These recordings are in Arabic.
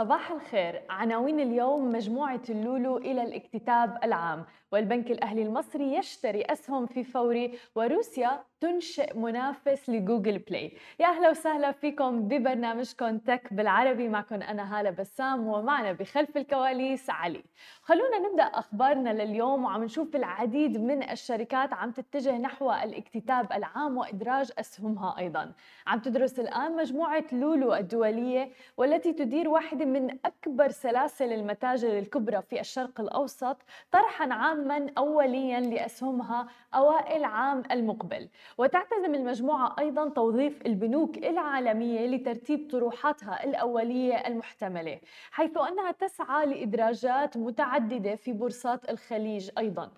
صباح الخير. عناوين اليوم مجموعة اللولو إلى الاكتتاب العام. والبنك الأهلي المصري يشتري أسهم في فوري وروسيا تنشئ منافس لجوجل بلاي. يا أهلا وسهلا فيكم ببرنامجكم تك بالعربي. معكم أنا هالة بسام ومعنا بخلف الكواليس علي. خلونا نبدأ أخبارنا لليوم وعم نشوف العديد من الشركات عم تتجه نحو الاكتتاب العام وإدراج أسهمها أيضا. عم تدرس الآن مجموعة لولو الدولية والتي تدير واحدة من أكبر سلاسل المتاجر الكبرى في الشرق الأوسط طرحا عاما أوليا لأسهمها أوائل عام المقبل. وتعتزم المجموعة أيضا توظيف البنوك العالمية لترتيب طروحاتها الأولية المحتملة حيث أنها تسعى لإدراجات متعددة في بورصات الخليج أيضا.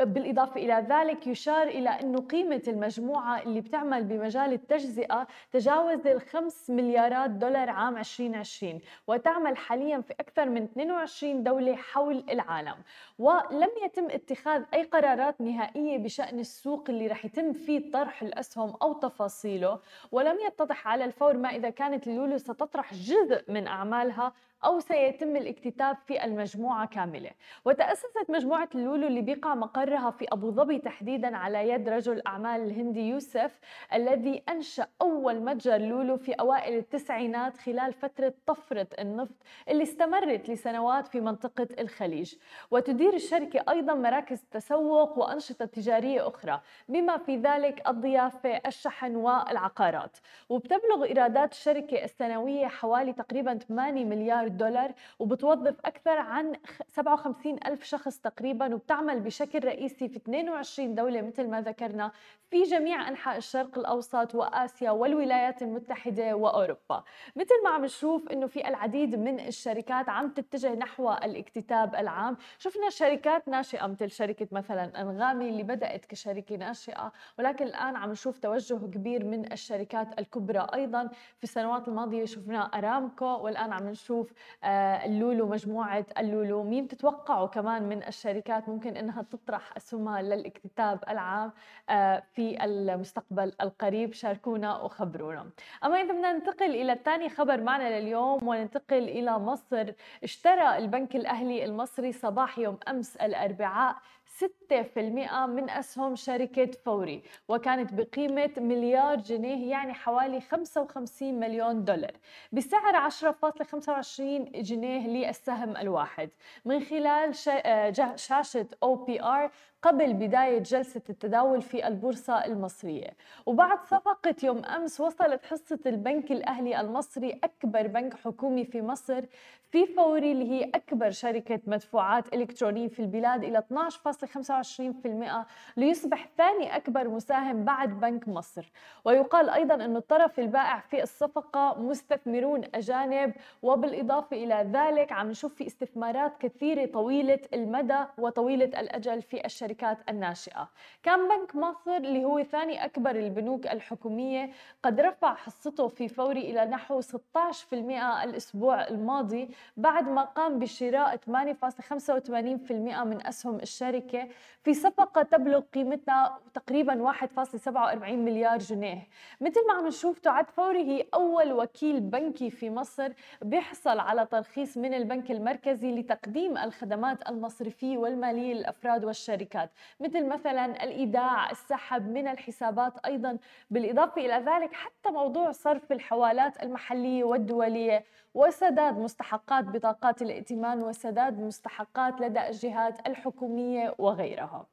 بالإضافة إلى ذلك يشار إلى أن قيمة المجموعة اللي بتعمل بمجال التجزئة تجاوز الخمس مليارات دولار عام 2020 وتعمل حاليا في أكثر من 22 دولة حول العالم. ولم يتم اتخاذ أي قرارات نهائية بشأن السوق اللي رح يتم فيه طرح الأسهم أو تفاصيله ولم يتضح على الفور ما إذا كانت لولو ستطرح جزء من أعمالها أو سيتم الاكتتاب في المجموعة كاملة. وتأسست مجموعة اللولو اللي بيقع مقرها في أبو ظبي تحديدا على يد رجل الأعمال الهندي يوسف الذي أنشأ أول متجر لولو في أوائل التسعينات خلال فترة طفرة النفط اللي استمرت لسنوات في منطقة الخليج. وتدير الشركة أيضا مراكز تسوق وأنشطة تجارية أخرى بما في ذلك الضيافة الشحن والعقارات وبتبلغ إيرادات الشركة السنوية حوالي تقريبا 8 مليار دولار وبتوظف أكثر عن 57 ألف شخص تقريبا وبتعمل بشكل رئيسي في 22 دولة مثل ما ذكرنا. في جميع أنحاء الشرق الأوسط وآسيا والولايات المتحدة وأوروبا. مثل ما عم نشوف أنه في العديد من الشركات عم تتجه نحو الاكتتاب العام. شفنا شركات ناشئة مثل شركة مثلا أنغامي اللي بدأت كشركة ناشئة ولكن الآن عم نشوف توجه كبير من الشركات الكبرى أيضا. في السنوات الماضية شفنا أرامكو والآن عم نشوف آه، اللولو مجموعة اللولو. مين تتوقعوا كمان من الشركات ممكن أنها تطرح أسهمها للاكتتاب العام؟ آه، في المستقبل القريب شاركونا وخبرونا. أما إذا بدنا ننتقل إلى ثاني خبر معنا لليوم وننتقل إلى مصر. اشترى البنك الأهلي المصري صباح يوم أمس الأربعاء 6% من أسهم شركة فوري وكانت بقيمة مليار جنيه يعني حوالي 55 مليون دولار. بسعر 10.25 جنيه للسهم الواحد. من خلال آه، شاشة OPR قبل بداية جلسة التداول في البورصة المصرية. وبعد صفقة يوم أمس وصلت حصة البنك الأهلي المصري أكبر بنك حكومي في مصر في فوري اللي هي أكبر شركة مدفوعات إلكترونية في البلاد إلى 12.25% ليصبح ثاني أكبر مساهم بعد بنك مصر. ويقال أيضا أن الطرف البائع في الصفقة مستثمرون أجانب وبالإضافة إلى ذلك عم نشوف في استثمارات كثيرة طويلة المدى وطويلة الأجل في الشركات الناشئة. كان بنك مصر اللي هو ثاني أكبر البنوك الحكومية قد رفع حصته في فوري إلى نحو 16% الأسبوع الماضي بعد ما قام بشراء 8.85% من أسهم الشركة في صفقة تبلغ قيمتها تقريبا 1.47 مليار جنيه. مثل ما عم نشوف تعد فوري هي أول وكيل بنكي في مصر بيحصل على ترخيص من البنك المركزي لتقديم الخدمات المصرفية والمالية للأفراد والشركات مثل مثلا الإيداع السحب من الحسابات أيضا. بالإضافة إلى ذلك حتى موضوع صرف الحوالات المحلية والدولية وسداد مستحقات بطاقات الائتمان وسداد مستحقات لدى الجهات الحكومية وغيرها.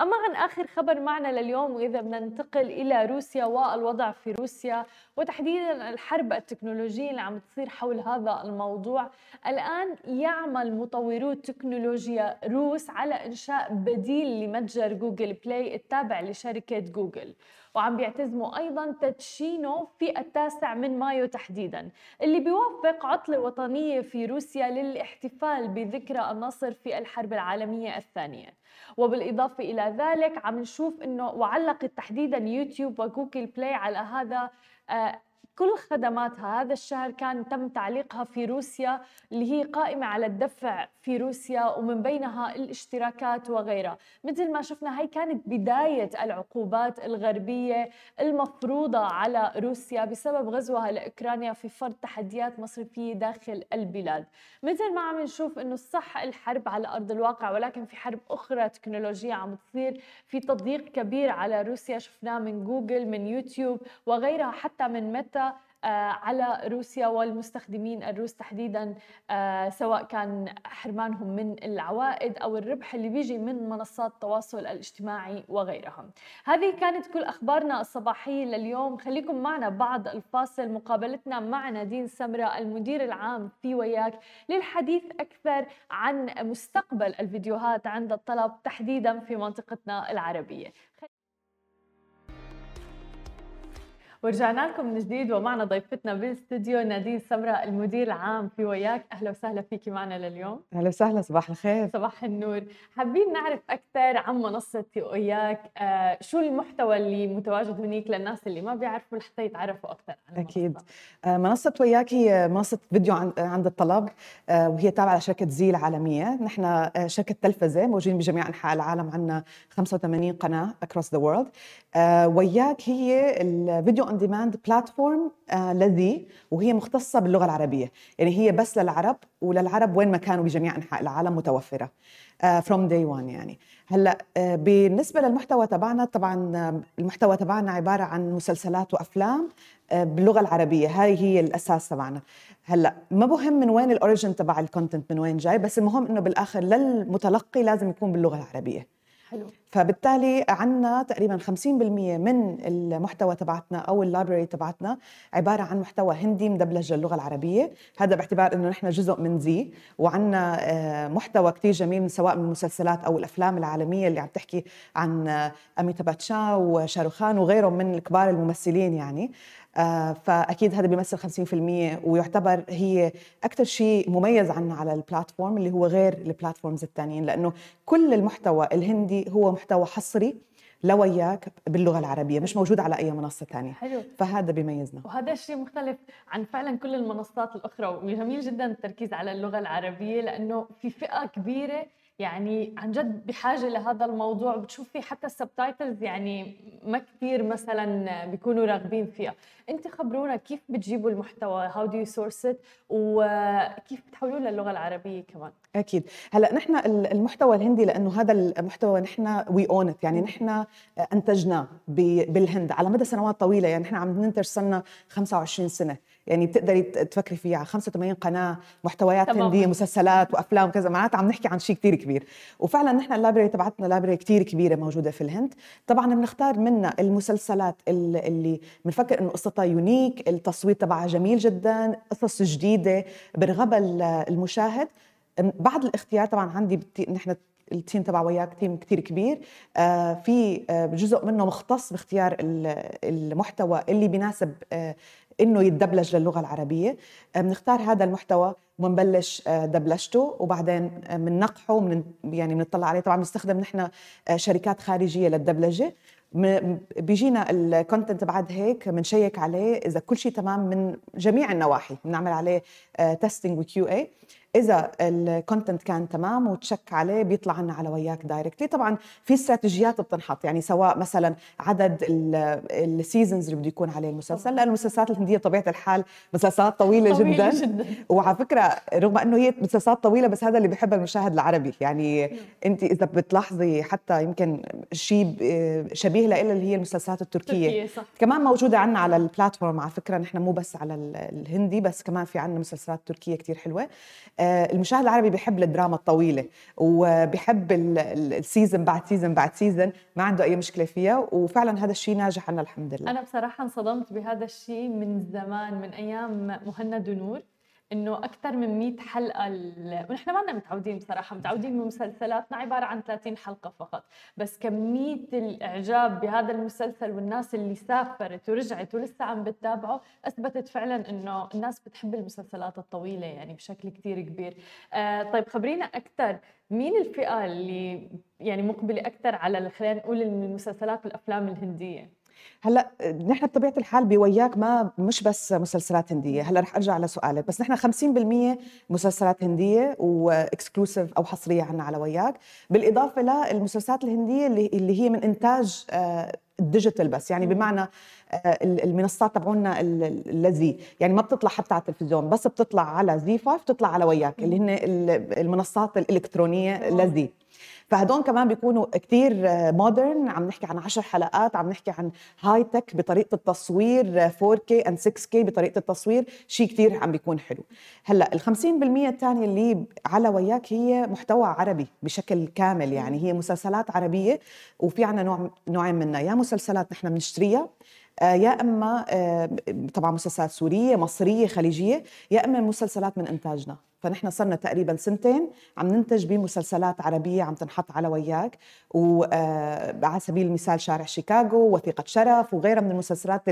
أما عن آخر خبر معنا لليوم وإذا بدنا ننتقل إلى روسيا والوضع في روسيا وتحديدا الحرب التكنولوجية اللي عم تصير حول هذا الموضوع الآن يعمل مطورو تكنولوجيا روس على إنشاء بديل لمتجر جوجل بلاي التابع لشركة جوجل. وعم بيعتزموا أيضا تدشينه في التاسع من مايو تحديدا اللي بيوافق عطلة وطنية في روسيا للاحتفال بذكرى النصر في الحرب العالمية الثانية. وبالإضافة إلى ذلك عم نشوف أنه وعلقت تحديدا يوتيوب وجوجل بلاي على هذا آه، كل خدماتها. هذا الشهر كان تم تعليقها في روسيا اللي هي قائمة على الدفع في روسيا ومن بينها الاشتراكات وغيرها. مثل ما شفنا هي كانت بداية العقوبات الغربية المفروضة على روسيا بسبب غزوها لأوكرانيا في فرض تحديات مصرفية داخل البلاد. مثل ما عم نشوف إنه صح الحرب على أرض الواقع ولكن في حرب أخرى تكنولوجية عم تصير. في تضييق كبير على روسيا شفناه من جوجل من يوتيوب وغيرها حتى من آه، على روسيا والمستخدمين الروس تحديدا آه، سواء كان حرمانهم من العوائد أو الربح اللي بيجي من منصات التواصل الاجتماعي وغيرها. هذه كانت كل أخبارنا الصباحية لليوم، خليكم معنا بعد الفاصل مقابلتنا مع نادين سمرة المدير العام في وياك للحديث أكثر عن مستقبل الفيديوهات عند الطلب تحديدا في منطقتنا العربية. ورجعنا لكم من جديد ومعنا ضيفتنا بالاستوديو نادين سمرة المدير العام في وياك. أهلا وسهلا فيكي معنا لليوم. أهلا وسهلا صباح الخير. صباح النور. حابين نعرف أكثر عن منصة وياك. آه شو المحتوى اللي متواجد هناك للناس اللي ما بيعرفوا لحتى يتعرفوا أكثر عن أكيد. آه منصة وياك هي منصة فيديو عند الطلب آه وهي تابعة لشركة زي العالمية نحن آه شركة تلفزة موجودين بجميع أنحاء العالم عندنا 85 قناة across the world وياك هي ال video on demand platform ل Zee وهي مختصة باللغة العربية. يعني هي بس للعرب وللعرب وين ما كانوا بجميع أنحاء العالم متوفرة from day 1 يعني. هلأ uh, بالنسبة للمحتوى تبعنا طبعا uh, المحتوى تبعنا عبارة عن مسلسلات وأفلام uh, باللغة العربية. هاي هي الأساس تبعنا. هلأ ما مهم من وين ال origin تبع ال content من وين جاي بس المهم إنه بالآخر للمتلقي لازم يكون باللغة العربية. حلو. فبالتالي عندنا تقريبا 50% من المحتوى تبعتنا أو ال library تبعتنا عبارة عن محتوى هندي مدبلج للغة العربية. هذا باعتبار إنه نحن جزء من زي وعندنا آه، محتوى كثير جميل سواء من المسلسلات أو الأفلام العالمية اللي عم تحكي عن اميتاب باتشا وشاروخان وغيرهم من كبار الممثلين يعني. آه، فأكيد هذا بيمثل 50% ويعتبر هي أكثر شيء مميز عنا على البلاتفورم اللي هو غير البلاتفورمز الثانيين لأنه كل المحتوى الهندي هو محتوى حصري لوياك باللغة العربية مش موجود على أي منصة ثانية حلو. فهذا بيميزنا. وهذا الشيء مختلف عن فعلا كل المنصات الأخرى وجميل جدا التركيز على اللغة العربية لأنه في فئة كبيرة يعني عن جد بحاجة لهذا الموضوع. بتشوفي حتى ال subtitles يعني ما كثير مثلا بيكونوا راغبين فيها. انت خبرونا كيف بتجيبوا المحتوى؟ how do you source it وكيف بتحولوه للغة العربية كمان؟ أكيد. هلأ نحن المحتوى الهندي لأنه هذا المحتوى نحن we own يعني نحن أنتجناه بالهند على مدى سنوات طويلة. يعني نحن عم ننتج صرنا 25 سنة. يعني بتقدري تفكري فيها. 85 قناة محتويات. هنديه مسلسلات وأفلام وكذا معناتها عم نحكي عن شيء كثير كبير. وفعلا نحن ال library تبعتنا library كثير كبيرة موجودة في الهند. طبعا بنختار منها المسلسلات اللي بنفكر إنه قصتها unique التصوير تبعها جميل جدا قصص جديدة. برغبها المشاهد بعد الاختيار طبعا عندي نحن ال team تبع وياك team كثير كبير. آه في آه جزء منه مختص باختيار المحتوى اللي بيناسب آه إنه يتدبلج للغة العربية. آه، بنختار هذا المحتوى وبنبلش آه، دبلجته وبعدين بننقحه ومن يعني بنطلع عليه. طبعا بنستخدم نحن آه، شركات خارجية للدبلجة. بيجينا ال content بعد هيك بنشيك عليه إذا كل شيء تمام من جميع النواحي. بنعمل عليه testing و QA إذا ال content كان تمام وتشيك عليه بيطلع لنا على وياك directly طبعا في استراتيجيات بتنحط يعني سواء مثلا عدد ال seasons اللي بده يكون عليه المسلسل لأنه المسلسلات الهندية طبيعة الحال مسلسلات طويلة, طويلة جدا, جدا. وعلى فكرة رغم إنه هي مسلسلات طويلة بس هذا اللي بحب المشاهد العربي. يعني أنت إذا بتلاحظي حتى يمكن شيء شبيه لها اللي هي المسلسلات التركية. صح. كمان موجودة عندنا على ال platform على فكرة. نحن مو بس على الهندي بس كمان في عندنا مسلسلات تركية كثير حلوة. المشاهد العربي بيحب الدراما الطويلة وبيحب ال season بعد season بعد season ما عنده أي مشكلة فيها وفعلا هذا الشيء ناجح عنا الحمد لله. أنا بصراحة انصدمت بهذا الشيء من زمان من أيام مهند ونور. إنه أكثر من 100 حلقة. ونحن ما متعودين بصراحة متعودين بمسلسلاتنا عبارة عن 30 حلقة فقط بس كمية الإعجاب بهذا المسلسل والناس اللي سافرت ورجعت ولسه عم بتتابعه أثبتت فعلا إنه الناس بتحب المسلسلات الطويلة يعني بشكل كثير كبير آه طيب خبرينا أكثر مين الفئة اللي يعني مقبلة أكثر على خلينا نقول المسلسلات والأفلام الهندية هلأ نحن بطبيعة الحال بوياك ما مش بس مسلسلات هندية. هلأ رح أرجع لسؤالك. بس نحن 50% مسلسلات هندية و exclusive أو حصرية عنا على وياك. بالإضافة للمسلسلات الهندية اللي اللي هي من إنتاج ال digital بس. يعني بمعنى آه، المنصات تبعونا الذي يعني ما بتطلع حتى على التلفزيون بس بتطلع على Zee 5 بتطلع على وياك اللي هن المنصات الإلكترونية الذي فهدول كمان بيكونوا كتير مودرن عم نحكي عن 10 حلقات عم نحكي عن هاي تك بطريقة التصوير 4K and 6K بطريقة التصوير شيء كتير عم بيكون حلو. هلأ ال 50% الثانية اللي على وياك هي محتوى عربي بشكل كامل يعني هي مسلسلات عربية وفي عنا نوع نوعين منها يا مسلسلات نحن بنشتريها آه، يا إما آه، طبعا مسلسلات سورية مصرية خليجية يا إما مسلسلات من إنتاجنا. فنحن صرنا تقريبا سنتين عم ننتج بمسلسلات عربية عم تنحط على وياك وعلى آه، سبيل المثال شارع شيكاغو وثيقة شرف وغيرها من المسلسلات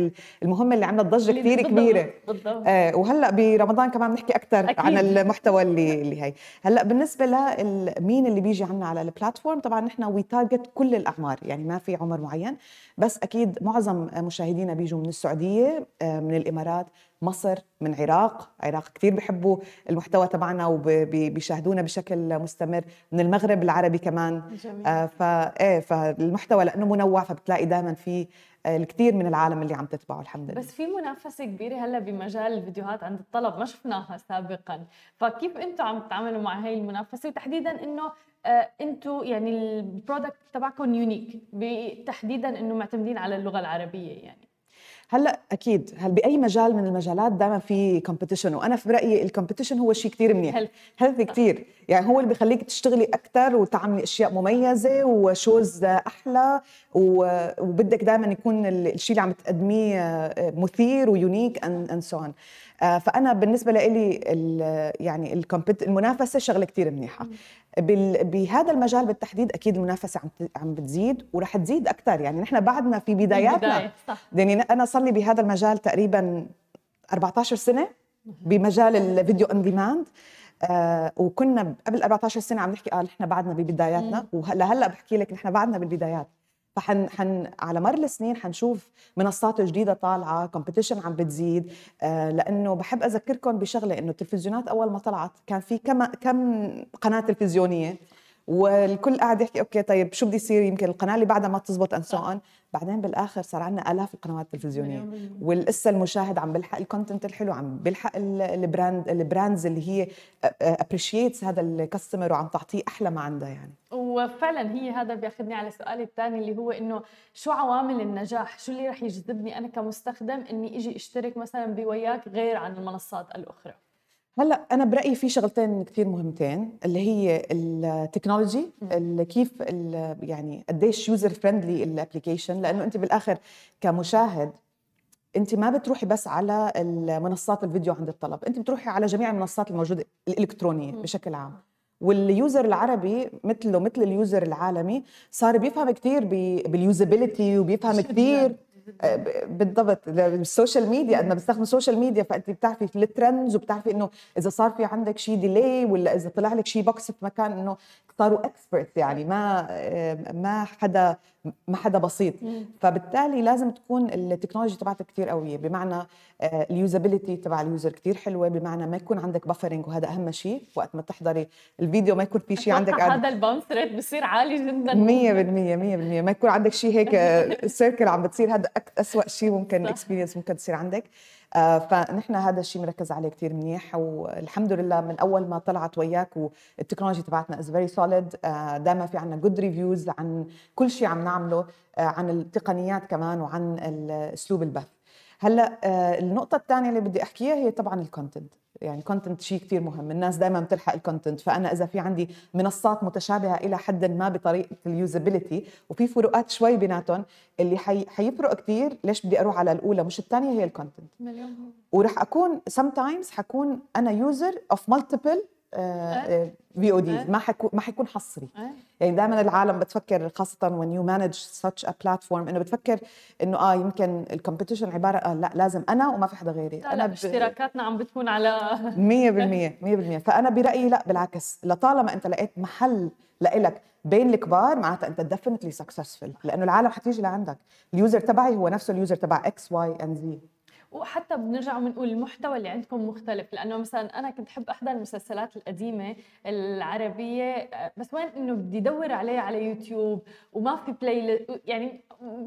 المهمة اللي عملت ضجة كثير كبيرة بالضبط. آه وهلأ برمضان كمان بنحكي أكثر عن المحتوى اللي اللي هي هلأ بالنسبة لمين اللي بيجي عنا على ال platform طبعا نحن we target كل الأعمار يعني ما في عمر معين. بس أكيد معظم مشاهدينا بيجوا من السعودية آه، من الإمارات مصر من عراق. عراق كثير بيحبوا المحتوى تبعنا وبيشاهدونا بشكل مستمر. من المغرب العربي كمان. جميل. آه فايه فالمحتوى لأنه منوع فبتلاقي دائما في الكثير من العالم اللي عم تتبعه الحمد لله. بس في منافسة كبيرة هلأ بمجال الفيديوهات عند الطلب ما شفناها سابقا. فكيف أنتم عم تتعاملوا مع هاي المنافسة؟ وتحديدا إنه آه أنتم يعني ال product تبعكم unique تحديدا إنه معتمدين على اللغة العربية يعني. هلأ أكيد هل بأي مجال من المجالات دائما في competition وأنا في رأيي ال competition هو شيء كثير منيح. healthy كثير يعني هو اللي بيخليك تشتغلي أكثر وتعملي أشياء مميزة و shows أحلى وبدك دائما يكون الشيء اللي عم تقدميه آه، مثير و unique and so on فأنا بالنسبة لي يعني المنافسة شغلة كثير منيحة. بهذا المجال بالتحديد أكيد المنافسة عم عم بتزيد ورح تزيد أكثر يعني نحن بعدنا في بداياتنا. يعني أنا صار لي بهذا المجال تقريبا 14 سنة بمجال ال video on demand آه وكنا قبل 14 سنة عم نحكي آه نحن بعدنا ببداياتنا. وهلا هلأ بحكي لك نحن بعدنا بالبدايات. فنحن نحن على مر السنين حنشوف منصات جديدة طالعة competition عم بتزيد. آه لأنه بحب أذكركم بشغلة إنه التلفزيونات أول ما طلعت كان في كم كم قناة تلفزيونية؟ والكل قاعد يحكي okay طيب شو بدي يصير؟ يمكن القناة اللي بعدها ما تزبط and so on بعدين بالآخر صار عندنا آلاف القنوات التلفزيونيه ولسه المشاهد عم بيلحق ال content الحلو عم بيلحق ال brand ال brands اللي هي appreciates هذا ال customer وعم تعطيه أحلى ما عندها يعني. وفعلا هي هذا بياخذني على سؤالي الثاني اللي هو إنه شو عوامل النجاح؟ شو اللي رح يجذبني أنا كمستخدم إني إجي أشترك مثلا بوياك غير عن المنصات الأخرى؟ هلأ أنا برأيي في شغلتين كثير مهمتين اللي هي ال technology اللي كيف يعني قديش user friendly ال application لأنه أنت بالآخر كمشاهد أنت ما بتروحي بس على المنصات الفيديو عند الطلب أنت بتروحي على جميع المنصات الموجودة الإلكترونية بشكل عام. وال user العربي مثله مثل ال user العالمي صار بيفهم كثير بال usability وبيفهم كثير بالضبط. ال social media أنا بستخدم ال social media فانت بتعرفي ال trends وبتعرفي إنه إذا صار في عندك شيء delay ولا إذا طلع لك شيء box في مكان إنه صاروا expert يعني ما آه، ما حدا ما حدا بسيط. فبالتالي لازم تكون ال technology تبعتك كثير قوية بمعنى آه، ال usability تبع ال user كثير حلوة بمعنى ما يكون عندك buffering وهذا أهم شيء. وقت ما تحضري الفيديو ما يكون في شيء عندك هذا ال bounce rate بصير عالي جدا. 100% 100% ما يكون عندك شيء هيك circle عم بتصير. هذا اسوء شيء ممكن experience ممكن تصير عندك. آه، فنحن هذا الشيء مركز عليه كثير منيح والحمد لله من أول ما طلعت وياك وال technology تبعتنا is very solid دائما في عندنا good reviews عن كل شيء عم نعمله آه، عن التقنيات كمان وعن أسلوب البث. هلأ آه، النقطة الثانية اللي بدي أحكيها هي طبعا ال content يعني content شيء كثير مهم. الناس دائما بتلحق ال content فأنا إذا في عندي منصات متشابهة إلى حد ما بطريقة ال usability وفي فروقات شوي بيناتهم اللي حي... حيفرق كثير ليش بدي أروح على الأولى مش الثانية هي ال content وراح أكون sometimes حكون أنا user of multiple VOD ما حيكون ما حيكون حصري. إيه. يعني دائما العالم بتفكر خاصة when you manage such a platform إنه بتفكر إنه آه يمكن ال competition عبارة آه لا لازم أنا وما في حدا غيري. لا لا اشتراكاتنا عم بتكون على 100% 100% فأنا برأيي لا بالعكس. لطالما أنت لقيت محل لإلك بين الكبار معناتها أنت definitely successful لأنه العالم حتيجي لعندك. ال user تبعي هو نفسه ال user تبع X Y and Z وحتى بنرجع بنقول المحتوى اللي عندكم مختلف. لأنه مثلا أنا كنت أحب أحضر المسلسلات القديمة العربية بس وين إنه بدي ادور عليه على يوتيوب وما في بلاي يعني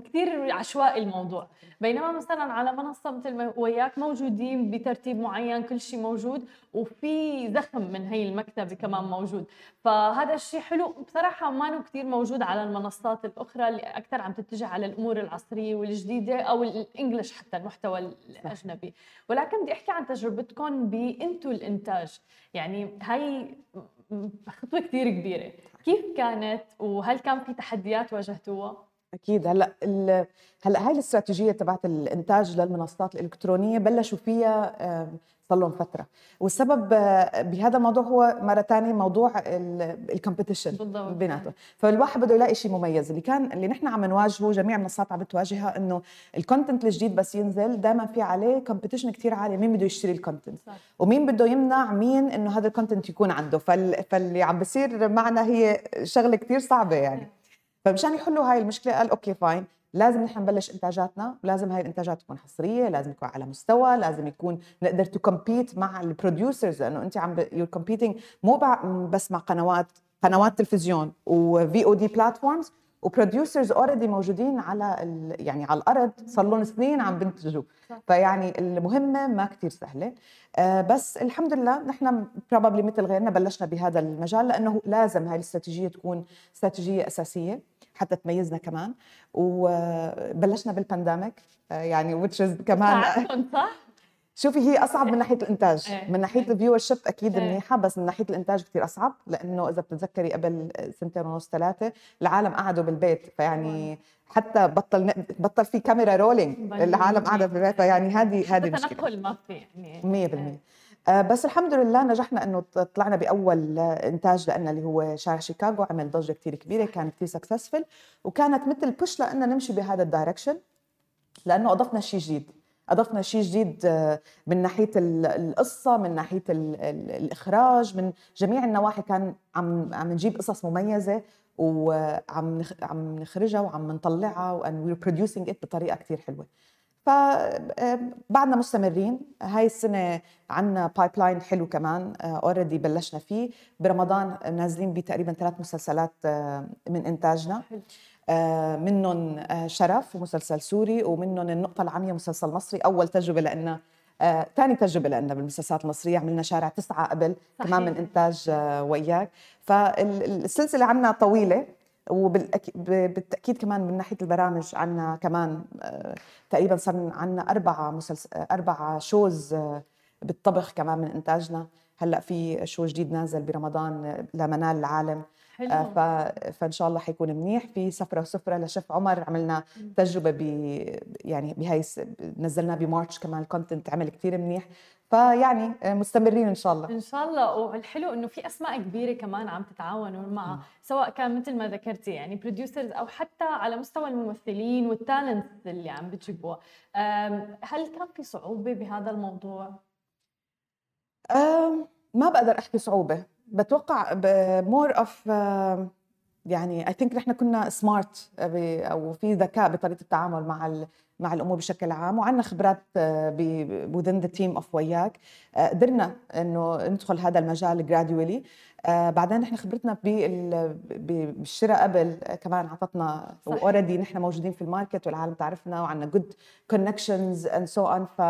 كثير عشوائي الموضوع. بينما مثلا على منصة مثل وياك موجودين بترتيب معين كل شيء موجود وفي زخم من هي المكتبة كمان موجود. فهذا الشيء حلو. بصراحة ما كثير موجود على المنصات الأخرى اللي أكثر عم تتجه على الأمور العصرية والجديدة أو ال English حتى المحتوى الأجنبي. ولكن بدي أحكي عن تجربتكم بإنتو الإنتاج. يعني هاي خطوة كثير كبيرة. كيف كانت وهل كان في تحديات واجهتوها؟ أكيد. هلأ هلأ هاي الاستراتيجية تبعت الإنتاج للمنصات الإلكترونية بلشوا فيها صار لهم فترة. والسبب آه، بهذا الموضوع هو مرة ثانية موضوع الكومبيتيشن بيناتهم. فالواحد بده يلاقي شيء مميز. اللي كان اللي نحن عم نواجهه جميع المنصات عم بتواجهها إنه ال content الجديد بس ينزل دائما في عليه competition كثير عالي مين بده يشتري ال content ومين بده يمنع مين إنه هذا ال content يكون عنده؟ فال... فاللي عم بصير معنا هي شغلة كثير صعبة يعني. فمشان يحلوا هاي المشكلة قال okay fine لازم نحن نبلش إنتاجاتنا ولازم هاي الإنتاجات تكون حصرية لازم يكون على مستوى لازم يكون نقدر to compete مع ال producers لأنه أنت عم you're competing مو بس مع قنوات قنوات تلفزيون و VOD platforms و producers already موجودين على يعني على الأرض صار لهم سنين عم بنتجوا. فيعني المهمة ما كثير سهلة. آه بس الحمد لله نحن probably مثل غيرنا بلشنا بهذا المجال لأنه لازم هاي الاستراتيجية تكون استراتيجية أساسية حتى تميزنا كمان. وبلشنا بال pandemic آه، يعني is كمان صح؟ شوفي هي أصعب من ناحية الإنتاج. إيه. من ناحية ال viewership أكيد إيه. منيحة بس من ناحية الإنتاج كثير أصعب لأنه إذا بتتذكري قبل سنتين ونص ثلاثة العالم قعدوا بالبيت. فيعني حتى بطل بطل في كاميرا rolling. العالم قاعدة بالبيت فيعني هذه هذه مشكلة. تنقل ما في يعني 100% إيه. آه، بس الحمد لله نجحنا إنه طلعنا بأول إنتاج لنا اللي هو شارع شيكاغو عمل ضجة كثير كبيرة كان كثير successful وكانت مثل push لنا نمشي بهذا ال direction لأنه أضفنا شيء جديد. أضفنا شيء جديد آه، من ناحية القصة من ناحية الإخراج من جميع النواحي كان عم عم نجيب قصص مميزة وعم عم نخرجها وعم نطلعها وان we producing it بطريقة كثير حلوة. فبعدنا مستمرين. هاي السنة عنا pipeline حلو كمان already آه، بلشنا فيه. برمضان نازلين بتقريبا ثلاث مسلسلات آه، من إنتاجنا. آه، منهم شرف ومسلسل سوري ومنهم النقطة العامية مسلسل مصري. أول تجربة لنا ثاني تجربة لنا بالمسلسلات المصرية عملنا شارع تسعة قبل صحيح. كمان من إنتاج وياك. فالسلسلة عنا طويلة وبالتاكيد كمان من ناحية البرامج عندنا كمان آه، تقريبا صار عندنا أربع مسلسل أربع shows آه، بالطبخ كمان من إنتاجنا. هلأ في show جديد نازل برمضان آه، لمنال العالم. حلو. ف... فإن شاء الله حيكون منيح. في سفرة وسفرة لشيف عمر عملنا تجربة ب يعني بهي نزلناه بمارش كمان ال content عمل كثير منيح. فيعني مستمرين إن شاء الله. إن شاء الله. والحلو إنه في أسماء كبيرة كمان عم تتعاونوا مع سواء كان مثل ما ذكرتي يعني producers أو حتى على مستوى الممثلين وال talent اللي عم بتجيبوها. هل كان في صعوبة بهذا الموضوع؟ ما بقدر أحكي صعوبة. بتوقع more of يعني I think نحن كنا smart أو في ذكاء بطريقة التعامل مع مع الأمور بشكل عام وعندنا خبرات within the team of وياك. قدرنا إنه ندخل هذا المجال gradually آه بعدين نحن خبرتنا بالشراء قبل كمان عطتنا already نحن موجودين في ال market والعالم تعرفنا وعندنا good connections and so on ف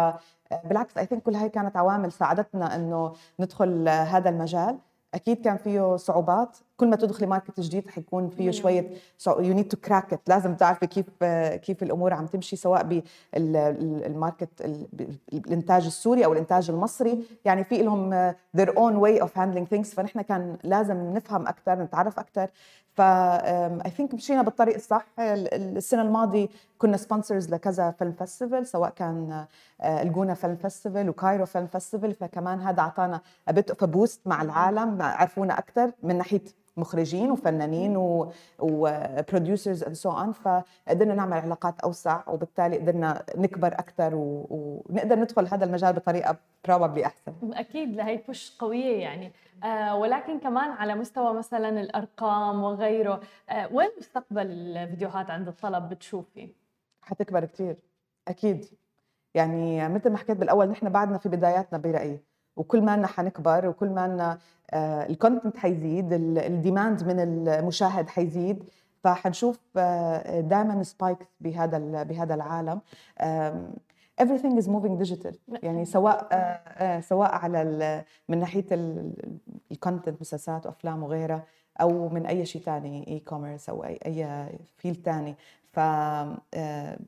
بالعكس I think كل هاي كانت عوامل ساعدتنا إنه ندخل هذا المجال. أكيد كان فيه صعوبات. كل ما تدخلي market جديد حيكون فيه شوية you need to crack لازم تعرفي كيف كيف الأمور عم تمشي سواء بال market الإنتاج السوري أو الإنتاج المصري. يعني في لهم their own way of handling things. فنحن كان لازم نفهم أكثر نتعرف أكثر ف I think مشينا بالطريق الصح. السنة الماضية كنا sponsors لكذا film festival سواء كان آه، الجونة film festival و Cairo film festival فكمان هذا أعطانا a bit of boost مع العالم عرفونا أكثر من ناحية مخرجين وفنانين و producers and so on فقدرنا نعمل علاقات أوسع وبالتالي قدرنا نكبر أكثر ونقدر ندخل هذا المجال بطريقة probably أحسن. أكيد لهي push قوية يعني. آه ولكن كمان على مستوى مثلا الأرقام وغيره آه وين مستقبل الفيديوهات عند الطلب بتشوفي؟ حتكبر كثير أكيد. يعني مثل ما حكيت بالأول نحن بعدنا في بداياتنا برأيي. وكل ما حنكبر وكل ما آه، ال content حيزيد ال demand من المشاهد حيزيد فحنشوف آه، دائما spike بهذا بهذا العالم. everything is moving digital. يعني سواء آه، سواء على من ناحية ال content مسلسلات وافلام وغيرها أو من أي شيء ثاني e-commerce أو أي أي field ثاني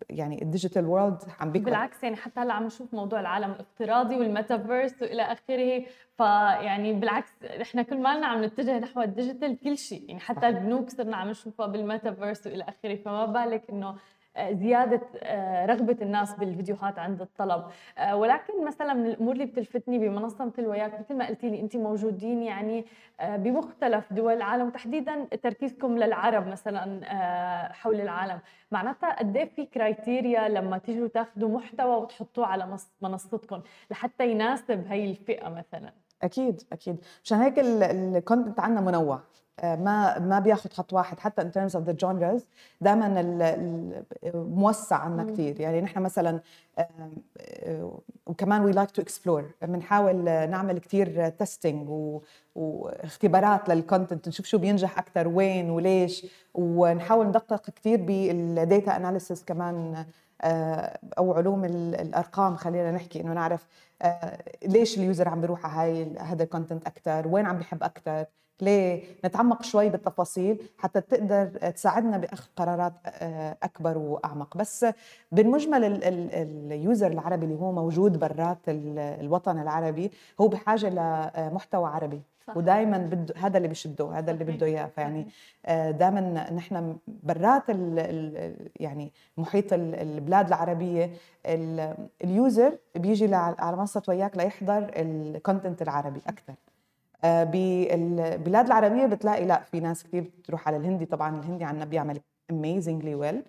يعني ال digital world عم بيكبر. بالعكس يعني حتى هلأ عم نشوف موضوع العالم الافتراضي والميتافيرس والى آخره. فيعني بالعكس إحنا كل مالنا عم نتجه نحو ال digital كل شيء. يعني حتى البنوك صرنا عم نشوفها بالميتافيرس والى آخره. فما بالك إنه زيادة آه، رغبة الناس بالفيديوهات عند الطلب. آه، ولكن مثلا من الأمور اللي بتلفتني بمنصة مثل وياك مثل ما قلتي لي انت موجودين يعني آه، بمختلف دول العالم وتحديدا تركيزكم للعرب مثلا حول العالم. معناتها قد إيه في criteria لما تيجوا تاخذوا محتوى وتحطوه على منصتكم لحتى يناسب هي الفئة مثلا؟ أكيد أكيد. مشان هيك ال content عندنا منوع. آه، ما ما بياخذ خط واحد حتى in terms of the genres دائما موسع عنا كثير يعني نحن مثلا آه، وكمان we like to explore بنحاول نعمل كثير testing واختبارات لل content نشوف شو بينجح أكثر وين وليش. ونحاول ندقق كثير بال data analysis كمان آه، أو علوم الأرقام خلينا نحكي إنه نعرف ليش ال user عم بيروح على هاي هذا ال content أكثر وين عم بيحب أكثر ليه؟ نتعمق شوي بالتفاصيل حتى تقدر تساعدنا باخذ قرارات آه، أكبر وأعمق. بس بالمجمل ال user العربي اللي هو موجود برات الوطن العربي هو بحاجة لمحتوى عربي. ودائما بده هذا اللي بشده هذا اللي بده إياه. فيعني آه، دائما نحن برات يعني محيط البلاد العربية ال user بيجي على منصه وياك ليحضر ال content العربي أكثر. آه، بالبلاد العربية بتلاقي لا في ناس كثير بتروح على الهندي. طبعا الهندي عندنا بيعمل amazingly well. آه،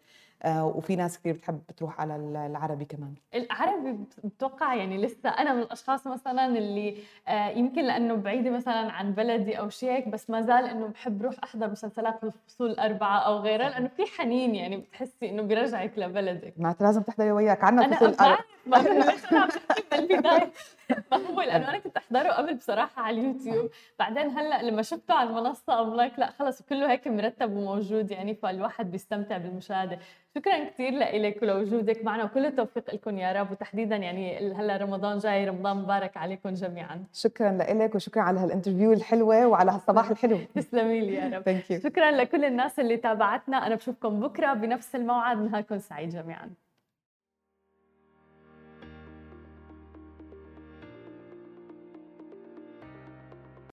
وفي ناس كثير بتحب تروح على العربي كمان. العربي بتوقع يعني لسه أنا من الأشخاص مثلا اللي آه، يمكن لأنه بعيدة مثلا عن بلدي أو شيء هيك بس ما زال إنه بحب روح أحضر مسلسلات الفصول الأربعة أو غيرها لأنه في حنين يعني بتحسي إنه بيرجعك لبلدك. معناتها لازم تحضري وياك. عنا فصول الاربعه ما ليش أنا بالبداية؟ ما هو لأنه أنا كنت أحضره قبل بصراحة على اليوتيوب. بعدين هلأ لما شفته على المنصة I'm like لا خلص كله هيك مرتب وموجود يعني فالواحد بيستمتع بالمشاهدة. شكرا كثير لك ولوجودك معنا وكل التوفيق لكم يا رب وتحديدا يعني هلأ رمضان جاي رمضان مبارك عليكم جميعا. شكرا لك وشكرا على هالانترفيو الحلوة وعلى هالصباح الحلو. تسلمي لي يا رب. شكرا لكل الناس اللي تابعتنا أنا بشوفكم بكرة بنفس الموعد نهاركم سعيد جميعا.